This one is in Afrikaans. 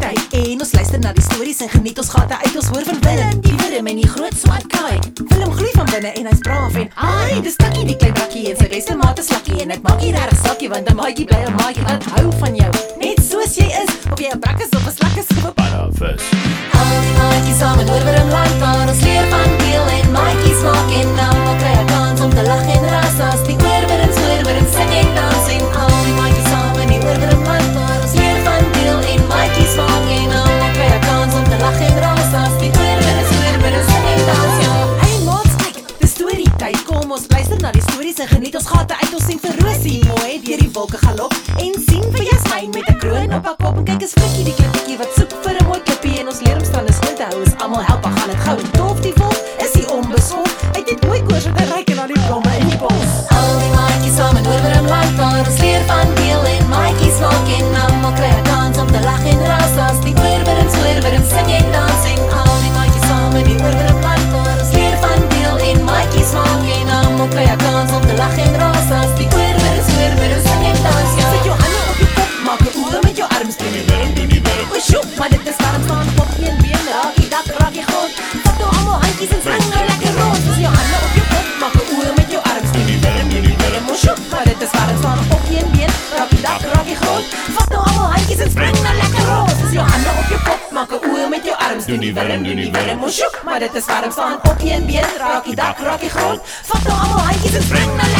party en ons luister na die stories en geniet ons gate uit. Ons hoor van Willem, die Willem en die groot swart kaai. Willem gloei van binne en hy's braaf en ai, dis takkie die klein bakkie en sy beste maat is Lucky en dit maak nie regtig saakie want 'n maatjie bly 'n maatjie wat hou van jou. by. Kom ons luister na die stories en geniet ons gate uit ons sien vir Rosie mooi deur die wolke galop en sien vir Jasmyn met 'n kroon op haar kop en kyk as flikkie die klippetjie wat soek vir 'n mooi klippie en ons leer om strande skoon te hou is almal help, gaan dit gou en dof die wolke doen nie wil hom doen nie wil hom mos, maar dit is warm staan op een been raak die dak raak die grond. Vat nou almal handjies en spring na